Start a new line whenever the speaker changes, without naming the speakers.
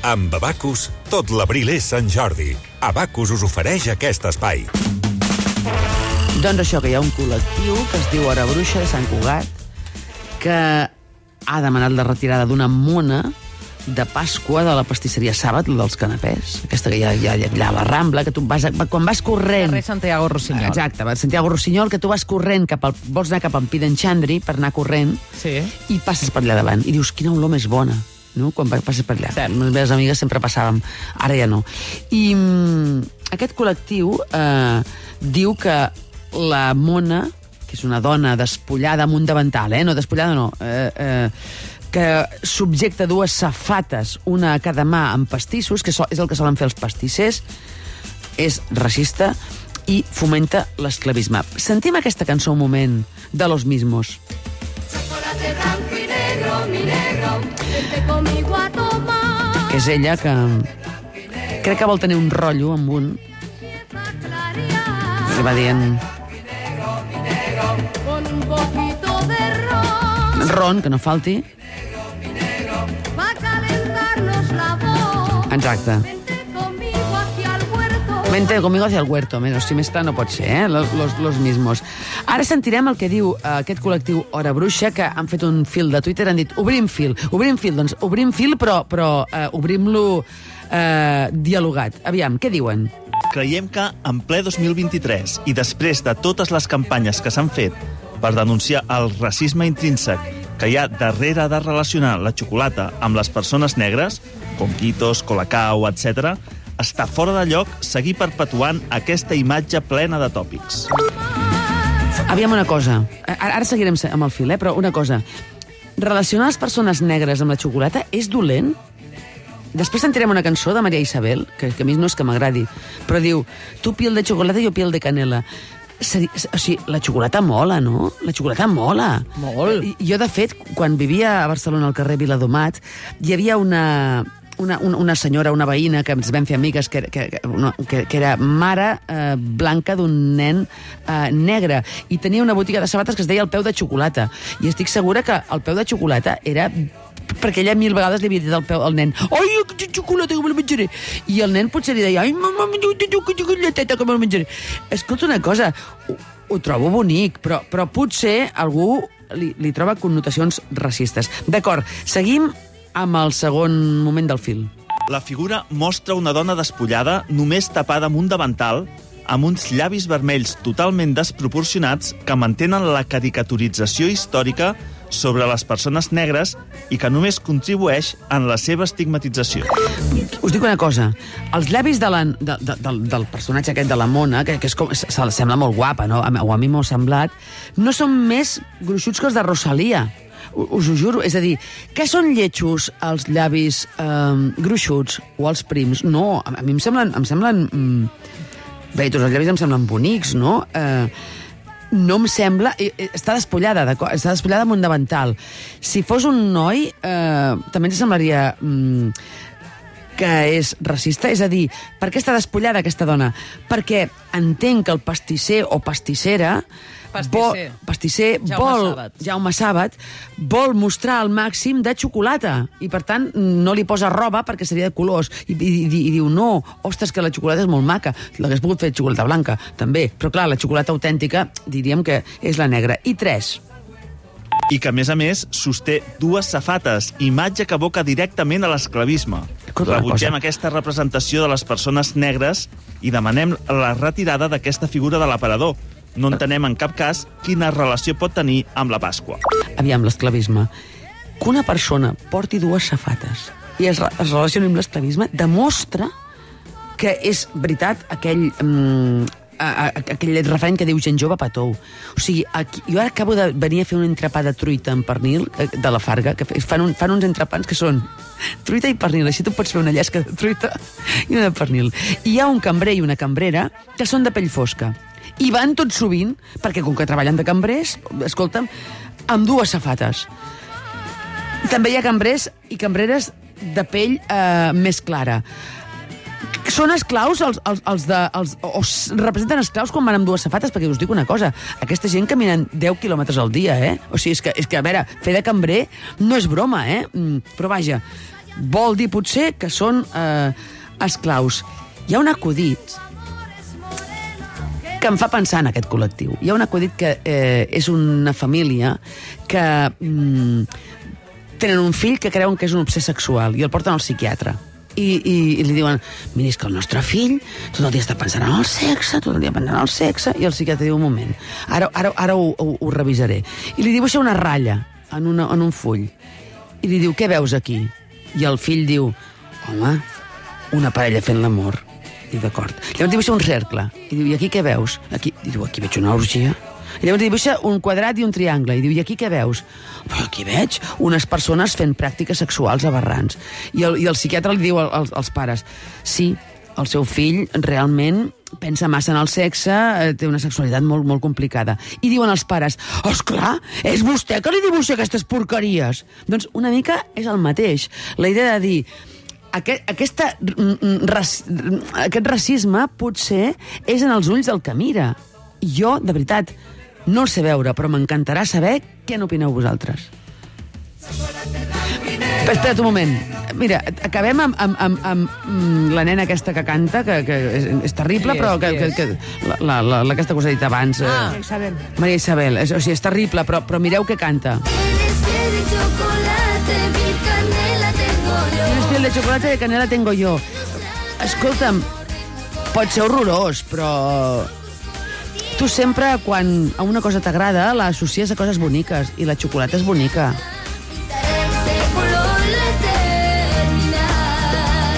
Amb Abacus, tot l'abril és Sant Jordi. Abacus us ofereix aquest espai.
Doncs això, que hi ha un col·lectiu que es diu Hora Bruixa de Sant Cugat que ha demanat la retirada d'una mona de Pasqua de la pastisseria Sàbat, la dels canapés. Aquesta que hi ha, hi ha, hi ha a la Rambla, que tu vas, quan vas corrent...
Carrer Santiago Rossinyol.
Exacte, Santiago Rossinyol, que tu vas corrent cap al... Vols anar cap a Empiden Xandri per anar corrent
Sí.
i passes per allà davant i dius, quina olor més bona no? quan pa- passes per allà.
Cert.
Les meves amigues sempre passàvem, ara ja no. I mm, aquest col·lectiu eh, diu que la Mona, que és una dona despullada amb un davantal, eh? no despullada no, eh, eh, que subjecta dues safates, una a cada mà amb pastissos, que és el que solen fer els pastissers, és racista i fomenta l'esclavisme. Sentim aquesta cançó un moment de Los Mismos.
Chocolate blanco
que és ella que crec que vol tenir un rotllo amb un. Que va dient
ron.
que no falti exacte
Vente conmigo hacia el huerto,
menos, clar no pot ser, eh? Los, los, los mismos. Ara sentirem el que diu eh, aquest col·lectiu Hora Bruixa, que han fet un fil de Twitter, han dit, obrim fil, obrim fil, doncs obrim fil, però, però eh, obrim-lo eh, dialogat. Aviam, què diuen?
Creiem que en ple 2023 i després de totes les campanyes que s'han fet per denunciar el racisme intrínsec que hi ha darrere de relacionar la xocolata amb les persones negres, com quitos, colacao, etc., està fora de lloc seguir perpetuant aquesta imatge plena de tòpics.
Aviam una cosa. Ara, seguirem se- amb el fil, eh? però una cosa. Relacionar les persones negres amb la xocolata és dolent? Després sentirem una cançó de Maria Isabel, que, que a mi no és que m'agradi, però diu, tu piel de xocolata i jo piel de canela. Seri, o sigui, la xocolata mola, no? La xocolata mola.
Molt.
I, jo, de fet, quan vivia a Barcelona al carrer Viladomat, hi havia una, una, una, una senyora, una veïna, que ens vam fer amigues, que, que, que, que, que era mare eh, blanca d'un nen eh, negre, i tenia una botiga de sabates que es deia el peu de xocolata. I estic segura que el peu de xocolata era perquè ella mil vegades li havia dit al, peu, al nen ai, que xocolata, que me la menjaré. I el nen potser li deia ai, mama, xocolateta, que me la menjaré. Escolta una cosa, ho, ho trobo bonic però, però potser algú li, li troba connotacions racistes. D'acord, seguim amb el segon moment del fil.
La figura mostra una dona despullada, només tapada amb un davantal, amb uns llavis vermells totalment desproporcionats que mantenen la caricaturització històrica sobre les persones negres i que només contribueix en la seva estigmatització.
us dic una cosa, els llavis de la, de, de, del, del personatge aquest de la Mona, que, que és com, se, se sembla molt guapa, no? O a mi m'ho ha semblat, no són més gruixuts que els de Rosalia. Us ho juro. És a dir, què són lletjos els llavis eh, gruixuts o els prims? No, a mi em semblen... Em semblen mm, bé, tots els llavis em semblen bonics, no? Eh, no em sembla... eh, eh, Està despullada? Està despullada amb un davantal. Si fos un noi, eh, també ens semblaria... Mm, que és racista? És a dir, per què està despullada aquesta dona? Perquè entenc que el pastisser o pastissera
Pastisser.
Vol, pastisser
Jaume
vol,
Sàbat.
Jaume Sàbat vol mostrar el màxim de xocolata i per tant no li posa roba perquè seria de colors i, i, i, i diu no, ostres que la xocolata és molt maca l'hagués pogut fer xocolata blanca també, però clar, la xocolata autèntica diríem que és la negra i tres,
I que, a més a més, sosté dues safates, imatge que aboca directament a l'esclavisme. Rebutgem aquesta representació de les persones negres i demanem la retirada d'aquesta figura de l'aparador. No entenem en cap cas quina relació pot tenir amb la Pasqua.
aviam l'esclavisme que una persona porti dues safates i es, re- es relacioni amb l'esclavisme demostra que és veritat aquell... Mm, a, a, aquell referent que diu gent jove patou. O sigui, aquí, jo ara acabo de venir a fer un entrepà de truita amb pernil eh, de la Farga, que fan, un, fan uns entrepans que són truita i pernil. Així tu pots fer una llesca de truita i una de pernil. I hi ha un cambrer i una cambrera que són de pell fosca. I van tot sovint, perquè com que treballen de cambrers, escolta'm, amb dues safates. També hi ha cambrers i cambreres de pell eh, més clara. Són esclaus els, els, els de... Els, o representen esclaus quan van amb dues safates? Perquè us dic una cosa, aquesta gent caminen 10 quilòmetres al dia, eh? O sigui, és que, és que, a veure, fer de cambrer no és broma, eh? Mm, però vaja, vol dir potser que són eh, esclaus. Hi ha un acudit que em fa pensar en aquest col·lectiu. Hi ha un acudit que eh, és una família que mm, tenen un fill que creuen que és un obsés sexual i el porten al psiquiatre. I, i, i li diuen, mira, és que el nostre fill tot el dia està pensant en el sexe, tot el dia pensant en el sexe, i el psiquiatre diu, un moment, ara, ara, ara ho, ho, ho revisaré. I li dibuixa una ratlla en, una, en un full. I li diu, què veus aquí? I el fill diu, home, una parella fent l'amor. Diu, d'acord. Llavors dibuixa un cercle. I diu, i aquí què veus? Aquí, I diu, aquí veig una orgia. I llavors dibuixa un quadrat i un triangle. I diu, i aquí què veus? Però aquí veig unes persones fent pràctiques sexuals aberrants. I el, i el psiquiatre li diu al- als, als pares, sí, el seu fill realment pensa massa en el sexe, eh, té una sexualitat molt, molt complicada. I diuen els pares, esclar, és vostè que li dibuixa aquestes porqueries. Doncs una mica és el mateix. La idea de dir, aquest, aquesta, aquest racisme potser és en els ulls del que mira. Jo, de veritat, no el sé veure, però m'encantarà saber què n'opineu vosaltres. Però espera't un moment. Mira, acabem amb, amb, amb, amb mm, la nena aquesta que canta, que, que és, és terrible,
és?
però que, que, que la, la, la, la, aquesta que us he dit abans.
Ah,
eh,
Isabel.
Maria Isabel. És, o sigui, és terrible, però, però mireu què canta. Tienes piel de chocolate de canela tengo yo. Escolta'm, pot ser horrorós, però... Tu sempre, quan a una cosa t'agrada, l'associes a coses boniques, i la xocolata és bonica.